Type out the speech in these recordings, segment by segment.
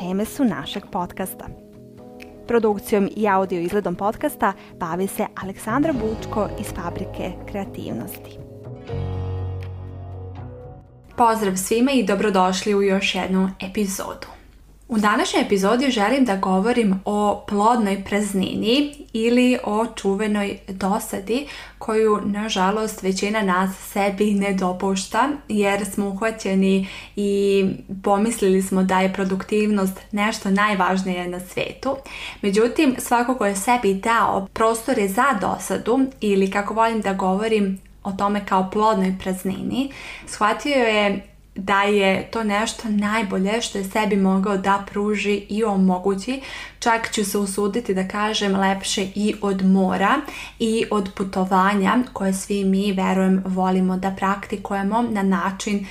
teme su našeg podcasta. Produkcijom i audio izgledom podcasta bavi se Aleksandra Bučko iz Fabrike kreativnosti. Pozdrav svima i dobrodošli u još jednu epizodu. U današnjoj epizodi želim da govorim o plodnoj praznini ili o čuvenoj dosadi koju nažalost većina nas sebi ne dopušta jer smo uhvaćeni i pomislili smo da je produktivnost nešto najvažnije na svijetu. Međutim, svako ko je sebi dao prostore za dosadu ili kako volim da govorim o tome kao plodnoj praznini, shvatio je da je to nešto najbolje što je sebi mogao da pruži i omogući. Čak ću se usuditi da kažem lepše i od mora i od putovanja koje svi mi, verujem, volimo da praktikujemo na način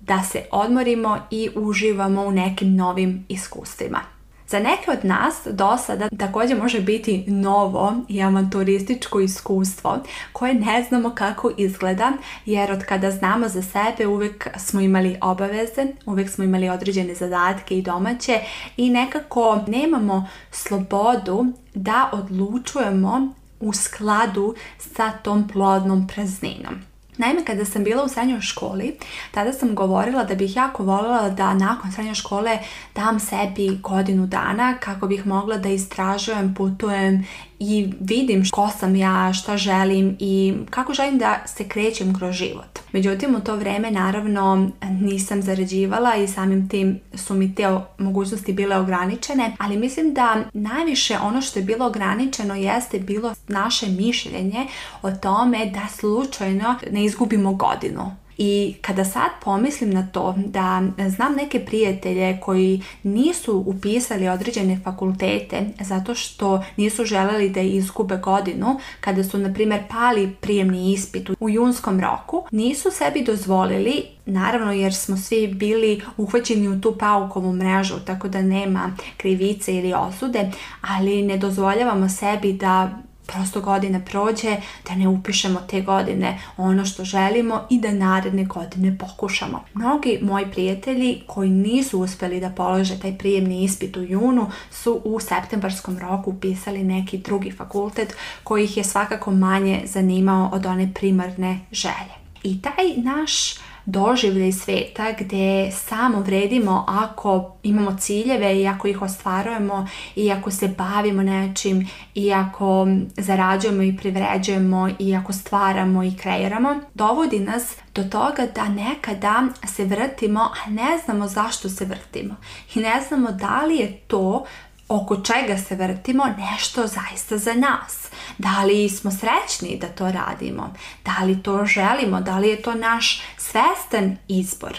da se odmorimo i uživamo u nekim novim iskustvima. Za neke od nas do sada također može biti novo i avanturističko iskustvo koje ne znamo kako izgleda jer od kada znamo za sebe uvijek smo imali obaveze, uvijek smo imali određene zadatke i domaće i nekako nemamo slobodu da odlučujemo u skladu sa tom plodnom prazninom. Naime, kada sam bila u srednjoj školi, tada sam govorila da bih jako voljela da nakon srednje škole dam sebi godinu dana kako bih mogla da istražujem, putujem i vidim ko sam ja, šta želim i kako želim da se krećem kroz život. Međutim, u to vrijeme naravno nisam zarađivala i samim tim su mi te mogućnosti bile ograničene, ali mislim da najviše ono što je bilo ograničeno jeste bilo naše mišljenje o tome da slučajno ne izgubimo godinu i kada sad pomislim na to da znam neke prijatelje koji nisu upisali određene fakultete zato što nisu želeli da izgube godinu kada su na primjer pali prijemni ispit u junskom roku, nisu sebi dozvolili Naravno jer smo svi bili uhvaćeni u tu paukovu mrežu tako da nema krivice ili osude, ali ne dozvoljavamo sebi da prosto godine prođe, da ne upišemo te godine ono što želimo i da naredne godine pokušamo. Mnogi moji prijatelji koji nisu uspjeli da polože taj prijemni ispit u junu su u septembarskom roku upisali neki drugi fakultet koji ih je svakako manje zanimao od one primarne želje. I taj naš doživlje iz sveta gdje samo vredimo ako imamo ciljeve i ako ih ostvarujemo i ako se bavimo nečim i ako zarađujemo i privređujemo i ako stvaramo i kreiramo, dovodi nas do toga da nekada se vrtimo, a ne znamo zašto se vrtimo. I ne znamo da li je to oko čega se vrtimo nešto zaista za nas. Da li smo srećni da to radimo? Da li to želimo? Da li je to naš svestan izbor?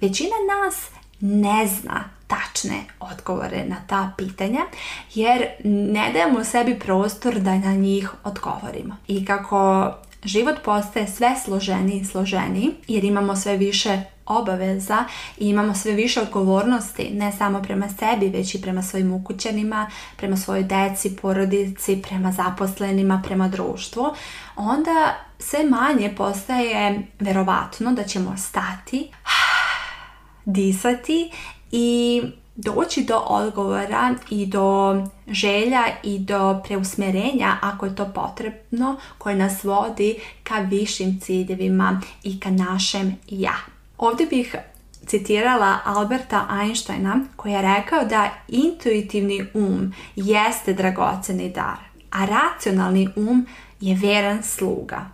Većina nas ne zna tačne odgovore na ta pitanja jer ne dajemo sebi prostor da na njih odgovorimo. I kako život postaje sve složeniji i složeniji jer imamo sve više obaveza i imamo sve više odgovornosti, ne samo prema sebi, već i prema svojim ukućenima, prema svojoj deci, porodici, prema zaposlenima, prema društvu, onda sve manje postaje verovatno da ćemo stati, disati i doći do odgovora i do želja i do preusmjerenja ako je to potrebno koje nas vodi ka višim ciljevima i ka našem ja. Ovdje bih citirala Alberta Einsteina koji je rekao da intuitivni um jeste dragoceni dar, a racionalni um je veran sluga.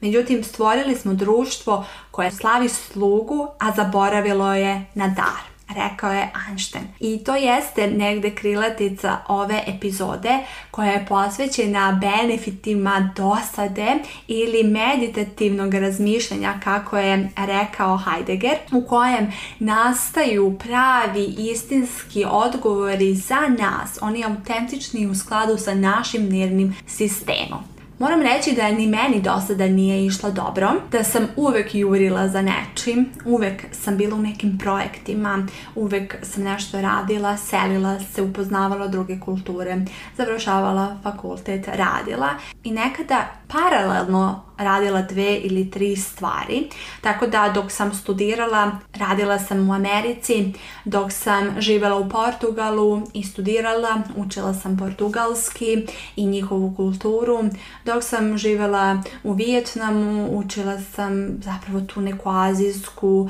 Međutim, stvorili smo društvo koje slavi slugu, a zaboravilo je na dar rekao je Einstein. I to jeste negde krilatica ove epizode koja je posvećena benefitima dosade ili meditativnog razmišljanja kako je rekao Heidegger u kojem nastaju pravi istinski odgovori za nas. Oni autentični u skladu sa našim nirnim sistemom. Moram reći da ni meni do sada nije išla dobro, da sam uvek jurila za nečim, uvek sam bila u nekim projektima, uvek sam nešto radila, selila se, upoznavala druge kulture, završavala fakultet, radila i nekada paralelno radila dve ili tri stvari. Tako da dok sam studirala, radila sam u Americi, dok sam živjela u Portugalu i studirala, učila sam portugalski i njihovu kulturu. Dok sam živjela u Vijetnamu, učila sam zapravo tu neku azijsku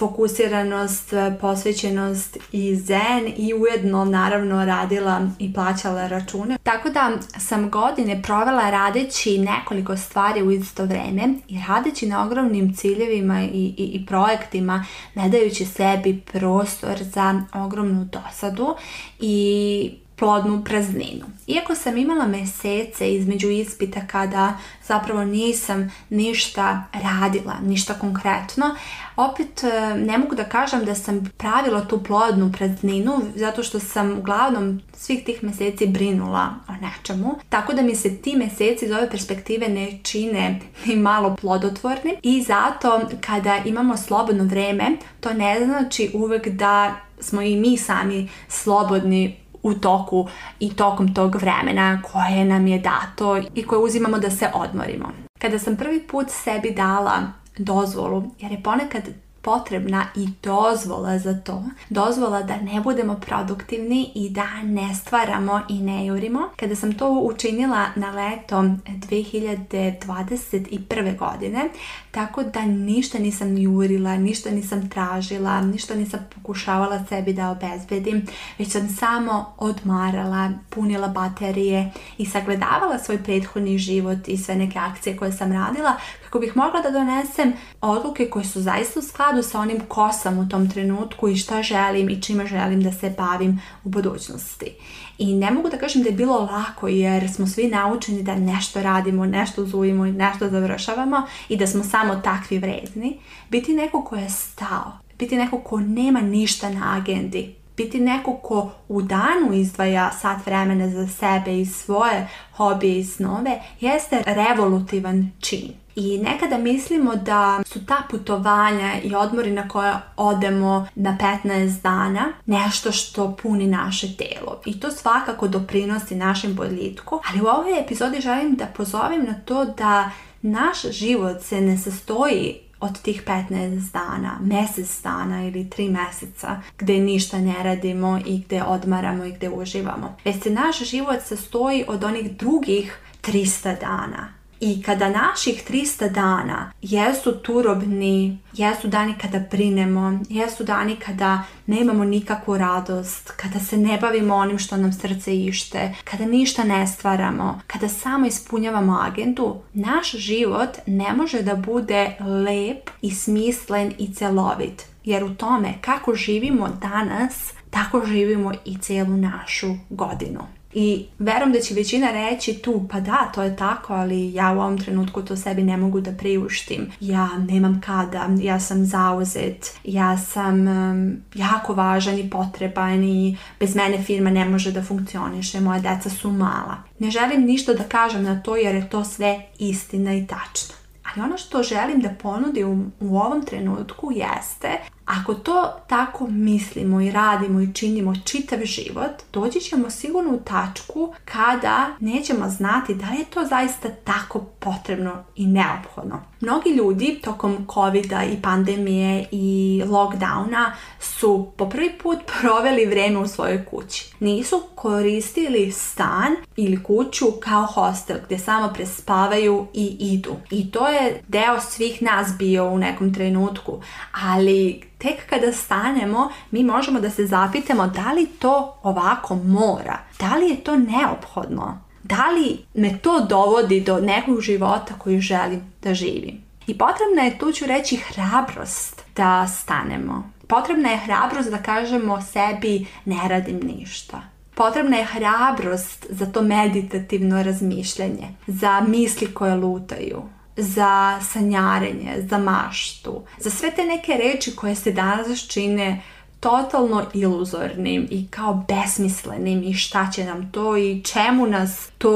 fokusiranost, e, posvećenost i zen i ujedno naravno radila i plaćala račune. Tako da sam godine provela radeći nekoliko stvari u isto vrijeme i radeći na ogromnim ciljevima i, i, i projektima, ne dajući sebi prostor za ogromnu dosadu i plodnu prazninu. Iako sam imala mesece između ispita kada zapravo nisam ništa radila, ništa konkretno, opet e, ne mogu da kažem da sam pravila tu plodnu prazninu zato što sam uglavnom svih tih meseci brinula o nečemu. Tako da mi se ti meseci iz ove perspektive ne čine ni malo plodotvorni i zato kada imamo slobodno vreme to ne znači uvek da smo i mi sami slobodni u toku i tokom tog vremena koje nam je dato i koje uzimamo da se odmorimo. Kada sam prvi put sebi dala dozvolu, jer je ponekad potrebna i dozvola za to. Dozvola da ne budemo produktivni i da ne stvaramo i ne jurimo. Kada sam to učinila na leto 2021. godine, tako da ništa nisam jurila, ništa nisam tražila, ništa nisam pokušavala sebi da obezbedim, već sam samo odmarala, punila baterije i sagledavala svoj prethodni život i sve neke akcije koje sam radila kako bih mogla da donesem odluke koje su zaista u skladu sa onim ko sam u tom trenutku i šta želim i čime želim da se bavim u budućnosti. I ne mogu da kažem da je bilo lako jer smo svi naučeni da nešto radimo, nešto zujimo i nešto završavamo i da smo samo takvi vredni. Biti neko ko je stao, biti neko ko nema ništa na agendi, biti neko ko u danu izdvaja sat vremena za sebe i svoje hobije i snove jeste revolutivan čin. I nekada mislimo da su ta putovanja i odmori na koje odemo na 15 dana nešto što puni naše telo. I to svakako doprinosi našem boljitku. Ali u ovoj epizodi želim da pozovem na to da naš život se ne sastoji od tih 15 dana, mjesec dana ili tri mjeseca gdje ništa ne radimo i gdje odmaramo i gdje uživamo. Već se naš život sastoji od onih drugih 300 dana i kada naših 300 dana jesu turobni, jesu dani kada brinemo, jesu dani kada nemamo nikakvu radost, kada se ne bavimo onim što nam srce ište, kada ništa ne stvaramo, kada samo ispunjavamo agendu, naš život ne može da bude lep i smislen i celovit. Jer u tome kako živimo danas, tako živimo i cijelu našu godinu. I verujem da će većina reći tu, pa da, to je tako, ali ja u ovom trenutku to sebi ne mogu da priuštim. Ja nemam kada, ja sam zauzet, ja sam jako važan i potreban i bez mene firma ne može da funkcioniše, moja deca su mala. Ne želim ništa da kažem na to jer je to sve istina i tačno. Ali ono što želim da ponudim u ovom trenutku jeste ako to tako mislimo i radimo i činimo čitav život, doći ćemo sigurno u tačku kada nećemo znati da li je to zaista tako potrebno i neophodno. Mnogi ljudi tokom covid i pandemije i lockdowna su po prvi put proveli vrijeme u svojoj kući. Nisu koristili stan ili kuću kao hostel gdje samo prespavaju i idu. I to je deo svih nas bio u nekom trenutku, ali tek kada stanemo, mi možemo da se zapitamo da li to ovako mora, da li je to neophodno, da li me to dovodi do nekog života koji želim da živim. I potrebna je, tu ću reći, hrabrost da stanemo. Potrebna je hrabrost da kažemo sebi ne radim ništa. Potrebna je hrabrost za to meditativno razmišljanje, za misli koje lutaju, za sanjarenje, za maštu, za sve te neke reči koje se danas čine totalno iluzornim i kao besmislenim i šta će nam to i čemu nas to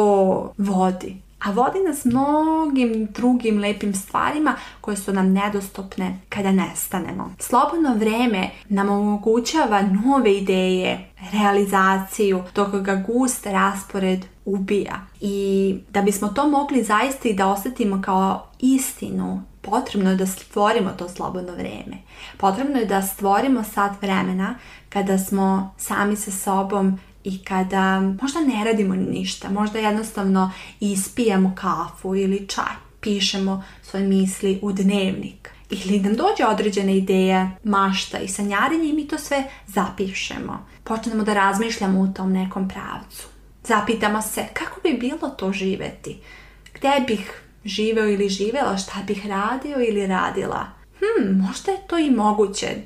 vodi a vodi nas mnogim drugim lepim stvarima koje su nam nedostupne kada nestanemo. Slobodno vrijeme nam omogućava nove ideje, realizaciju, dok ga gust raspored ubija. I da bismo to mogli zaista i da osjetimo kao istinu, potrebno je da stvorimo to slobodno vrijeme. Potrebno je da stvorimo sat vremena kada smo sami sa sobom i kada možda ne radimo ništa, možda jednostavno ispijemo kafu ili čaj, pišemo svoje misli u dnevnik ili nam dođe određena ideja, mašta i sanjarenje i mi to sve zapišemo. Počnemo da razmišljamo u tom nekom pravcu. Zapitamo se kako bi bilo to živeti, gdje bih živeo ili živela, šta bih radio ili radila. Hmm, možda je to i moguće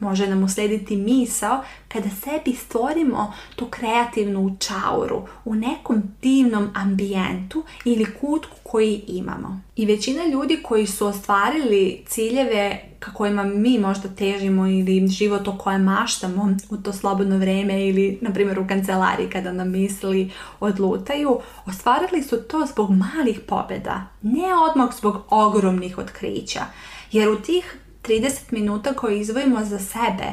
Može nam uslijediti misao kada sebi stvorimo tu kreativnu čauru u nekom divnom ambijentu ili kutku koji imamo. I većina ljudi koji su ostvarili ciljeve ka kojima mi možda težimo ili život o kojem maštamo u to slobodno vrijeme ili na primjer u kancelariji kada nam misli odlutaju, ostvarili su to zbog malih pobjeda, ne odmah zbog ogromnih otkrića. Jer u tih 30 minuta koje izvojimo za sebe,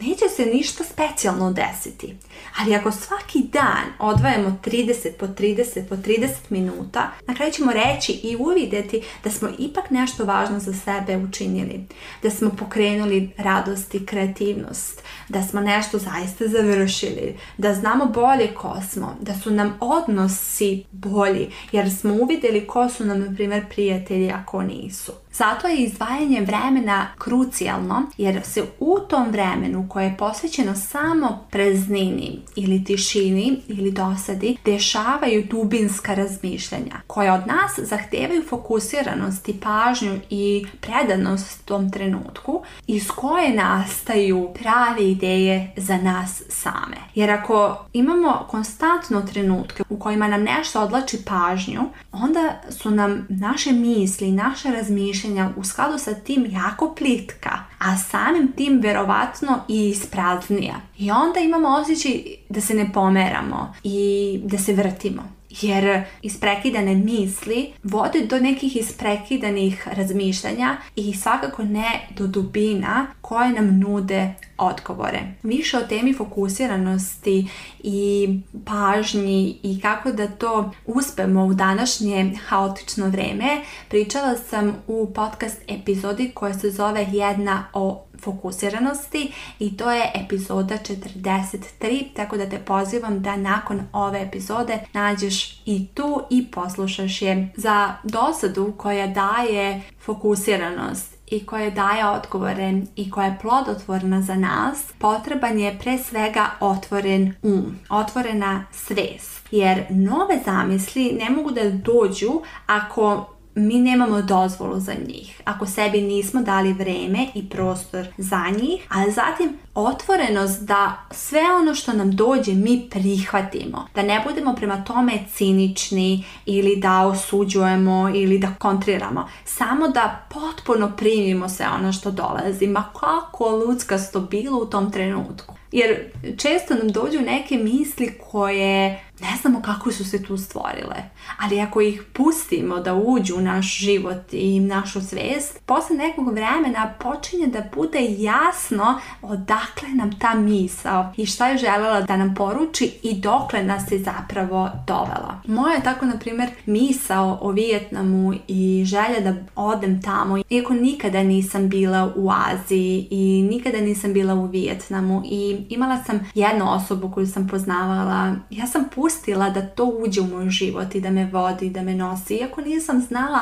neće se ništa specijalno desiti. Ali ako svaki dan odvajamo 30 po 30 po 30 minuta, na kraju ćemo reći i uvidjeti da smo ipak nešto važno za sebe učinili. Da smo pokrenuli radost i kreativnost. Da smo nešto zaista završili. Da znamo bolje ko smo. Da su nam odnosi bolji jer smo uvidjeli ko su nam, na primjer, prijatelji ako nisu. Zato je izdvajanje vremena krucijalno jer se u tom vremenu koje je posvećeno samo preznini ili tišini ili dosadi dešavaju dubinska razmišljanja koja od nas zahtevaju fokusiranost i pažnju i predanost tom trenutku iz koje nastaju prave ideje za nas same. Jer ako imamo konstantno trenutke u kojima nam nešto odlači pažnju, onda su nam naše misli, naše razmišljanje mišljenja u skladu sa tim jako plitka, a samim tim vjerovatno i ispraznija. I onda imamo osjećaj da se ne pomeramo i da se vrtimo jer isprekidane misli vode do nekih isprekidanih razmišljanja i svakako ne do dubina koje nam nude odgovore. Više o temi fokusiranosti i pažnji i kako da to uspemo u današnje haotično vreme pričala sam u podcast epizodi koja se zove Jedna o fokusiranosti i to je epizoda 43, tako da te pozivam da nakon ove epizode nađeš i tu i poslušaš je za dosadu koja daje fokusiranost i koja daje odgovore i koja je plodotvorna za nas, potreban je pre svega otvoren um, otvorena svest. Jer nove zamisli ne mogu da dođu ako mi nemamo dozvolu za njih. Ako sebi nismo dali vreme i prostor za njih, a zatim otvorenost da sve ono što nam dođe mi prihvatimo. Da ne budemo prema tome cinični ili da osuđujemo ili da kontriramo. Samo da potpuno primimo sve ono što dolazi. Ma kako ludska sto bilo u tom trenutku. Jer često nam dođu neke misli koje ne znamo kako su se tu stvorile. Ali ako ih pustimo da uđu u naš život i našu svijest, posle nekog vremena počinje da bude jasno odakle nam ta misao i šta je željela da nam poruči i dokle nas je zapravo dovela. Moja je tako, na primjer, misao o Vijetnamu i želja da odem tamo, iako nikada nisam bila u Aziji i nikada nisam bila u Vijetnamu i imala sam jednu osobu koju sam poznavala. Ja sam pustila pustila da to uđe u moj život i da me vodi, da me nosi, iako nisam znala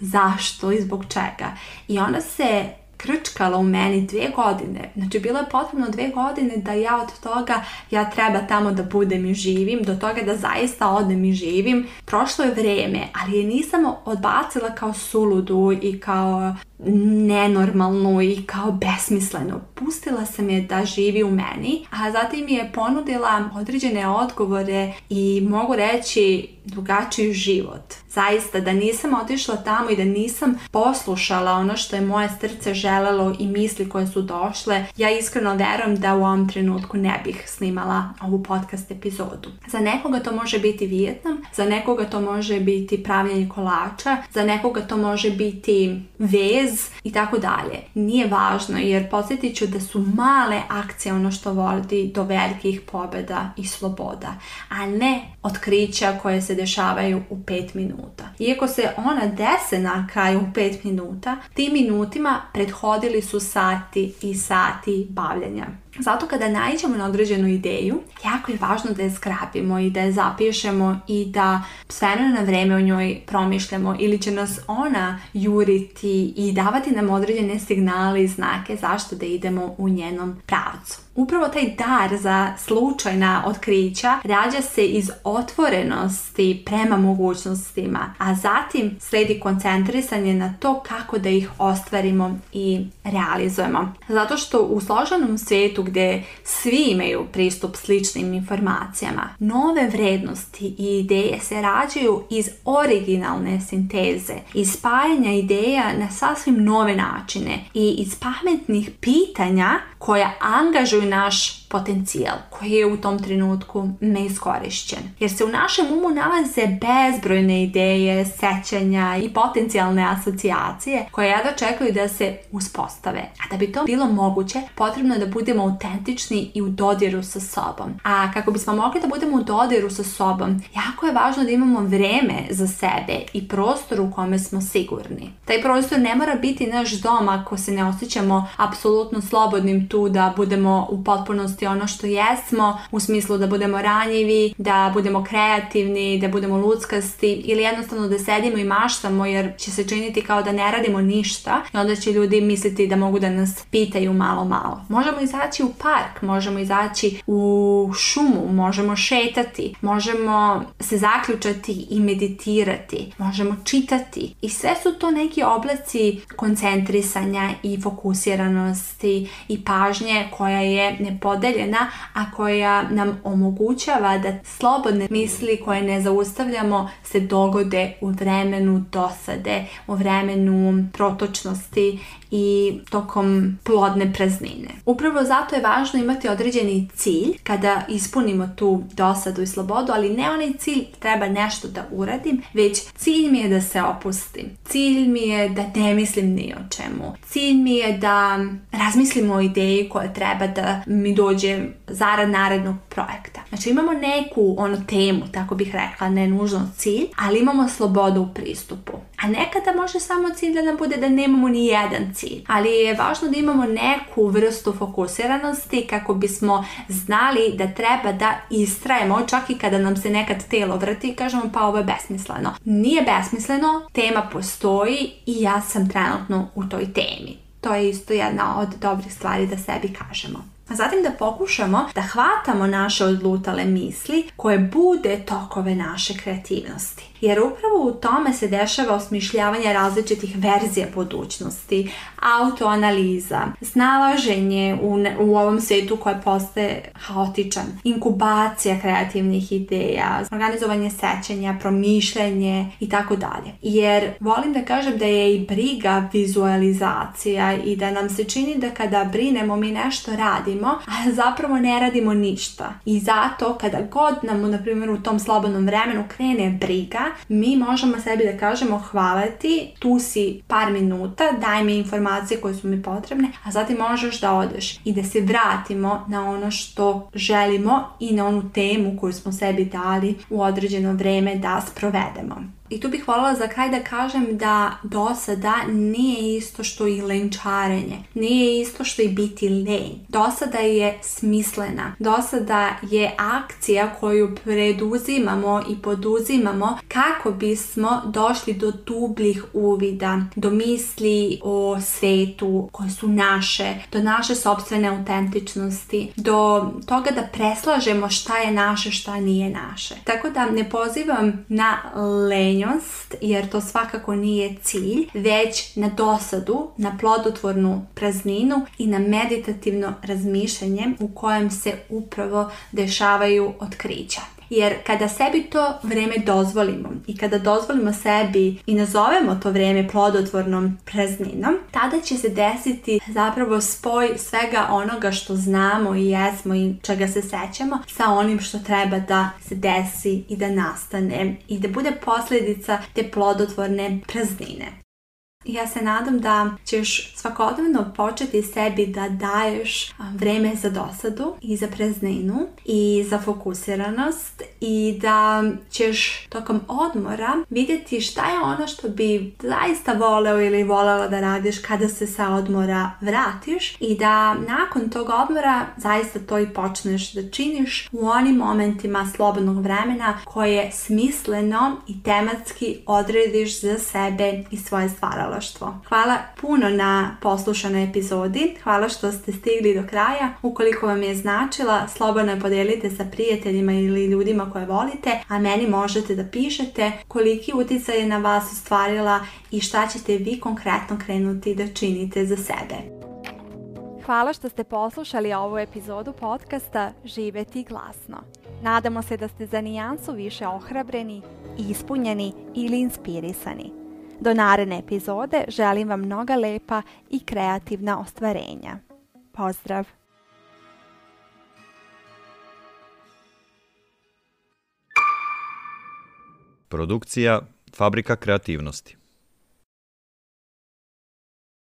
zašto i zbog čega. I ona se krčkala u meni dvije godine. Znači, bilo je potrebno dvije godine da ja od toga, ja treba tamo da budem i živim, do toga da zaista odem i živim. Prošlo je vrijeme, ali je nisam odbacila kao suludu i kao nenormalnu i kao besmislenu. Pustila sam je da živi u meni, a zatim je ponudila određene odgovore i mogu reći drugačiji život. Zaista da nisam otišla tamo i da nisam poslušala ono što je moje srce želelo i misli koje su došle, ja iskreno verujem da u ovom trenutku ne bih snimala ovu podcast epizodu. Za nekoga to može biti Vijetnam, za nekoga to može biti pravljanje kolača, za nekoga to može biti vez i tako dalje. Nije važno jer podsjetit ću da su male akcije ono što vodi do velikih pobjeda i sloboda, a ne otkrića koje se dešavaju u 5 minuta. Iako se ona dese na kraju u 5 minuta, tim minutima prethodili su sati i sati bavljanja. Zato kada naiđemo na određenu ideju, jako je važno da je skrapimo i da je zapišemo i da sve na vreme o njoj promišljamo ili će nas ona juriti i davati nam određene signale i znake zašto da idemo u njenom pravcu. Upravo taj dar za slučajna otkrića rađa se iz otvorenosti prema mogućnostima, a zatim sledi koncentrisanje na to kako da ih ostvarimo i realizujemo. Zato što u složenom svijetu gdje svi imaju pristup sličnim informacijama, nove vrednosti i ideje se rađaju iz originalne sinteze, iz spajanja ideja na sasvim nove načine i iz pametnih pitanja koja angažuju naš potencijal koji je u tom trenutku neiskorišćen. Jer se u našem umu nalaze bezbrojne ideje, sećanja i potencijalne asocijacije koje jedva čekaju da se uspostave. A da bi to bilo moguće, potrebno je da budemo autentični i u dodiru sa sobom. A kako bismo mogli da budemo u dodiru sa sobom, jako je važno da imamo vreme za sebe i prostor u kome smo sigurni. Taj prostor ne mora biti naš dom ako se ne osjećamo apsolutno slobodnim tu da budemo u potpunosti ono što jesmo u smislu da budemo ranjivi, da budemo kreativni, da budemo ludskasti ili jednostavno da sedimo i maštamo jer će se činiti kao da ne radimo ništa i onda će ljudi misliti da mogu da nas pitaju malo malo. Možemo izaći u park, možemo izaći u šumu, možemo šetati, možemo se zaključati i meditirati, možemo čitati i sve su to neki oblaci koncentrisanja i fokusiranosti i pažnje koja je nepodeljena utemeljena, a koja nam omogućava da slobodne misli koje ne zaustavljamo se dogode u vremenu dosade, u vremenu protočnosti i tokom plodne praznine. Upravo zato je važno imati određeni cilj kada ispunimo tu dosadu i slobodu, ali ne onaj cilj treba nešto da uradim, već cilj mi je da se opustim. Cilj mi je da ne mislim ni o čemu. Cilj mi je da razmislim o ideji koja treba da mi dođe dođe zarad narednog projekta. Znači imamo neku ono temu, tako bih rekla, ne nužno cilj, ali imamo slobodu u pristupu. A nekada može samo cilj da nam bude da nemamo ni jedan cilj. Ali je važno da imamo neku vrstu fokusiranosti kako bismo znali da treba da istrajemo čak i kada nam se nekad telo vrti i kažemo pa ovo je besmisleno. Nije besmisleno, tema postoji i ja sam trenutno u toj temi. To je isto jedna od dobrih stvari da sebi kažemo. A zatim da pokušamo da hvatamo naše odlutale misli koje bude tokove naše kreativnosti jer upravo u tome se dešava osmišljavanje različitih verzija budućnosti, autoanaliza, snalaženje u, u ovom setu koje postaje haotičan, inkubacija kreativnih ideja, organizovanje sećanja, promišljanje i tako dalje. Jer volim da kažem da je i briga vizualizacija i da nam se čini da kada brinemo mi nešto radimo, a zapravo ne radimo ništa. I zato kada god nam, na primjer, u tom slobodnom vremenu krene briga, mi možemo sebi da kažemo hvala tu si par minuta, daj mi informacije koje su mi potrebne, a zatim možeš da odeš i da se vratimo na ono što želimo i na onu temu koju smo sebi dali u određeno vrijeme da sprovedemo. I tu bih voljela za kraj da kažem da dosada nije isto što i lenčarenje. Nije isto što i biti lenj. Dosada je smislena. Dosada je akcija koju preduzimamo i poduzimamo kako bismo došli do dubljih uvida, do misli o svetu koje su naše, do naše sobstvene autentičnosti, do toga da preslažemo šta je naše, šta nije naše. Tako da ne pozivam na lenju jer to svakako nije cilj, već na dosadu, na plodotvornu prazninu i na meditativno razmišljanje u kojem se upravo dešavaju otkrića jer kada sebi to vreme dozvolimo i kada dozvolimo sebi i nazovemo to vreme plodotvornom prazninom, tada će se desiti zapravo spoj svega onoga što znamo i jesmo i čega se sećamo sa onim što treba da se desi i da nastane i da bude posljedica te plodotvorne praznine. Ja se nadam da ćeš svakodnevno početi sebi da daješ vreme za dosadu i za prezninu i za fokusiranost i da ćeš tokom odmora vidjeti šta je ono što bi zaista voleo ili volela da radiš kada se sa odmora vratiš i da nakon tog odmora zaista to i počneš da činiš u onim momentima slobodnog vremena koje smisleno i tematski odrediš za sebe i svoje stvaralo Hvala puno na poslušanoj epizodi, hvala što ste stigli do kraja. Ukoliko vam je značila, slobodno je podijelite sa prijateljima ili ljudima koje volite, a meni možete da pišete koliki utjecaj je na vas ostvarila i šta ćete vi konkretno krenuti da činite za sebe. Hvala što ste poslušali ovu epizodu podcasta Živeti glasno. Nadamo se da ste za nijansu više ohrabreni, ispunjeni ili inspirisani. Do naredne epizode želim vam mnoga lepa i kreativna ostvarenja. Pozdrav! Produkcija Fabrika kreativnosti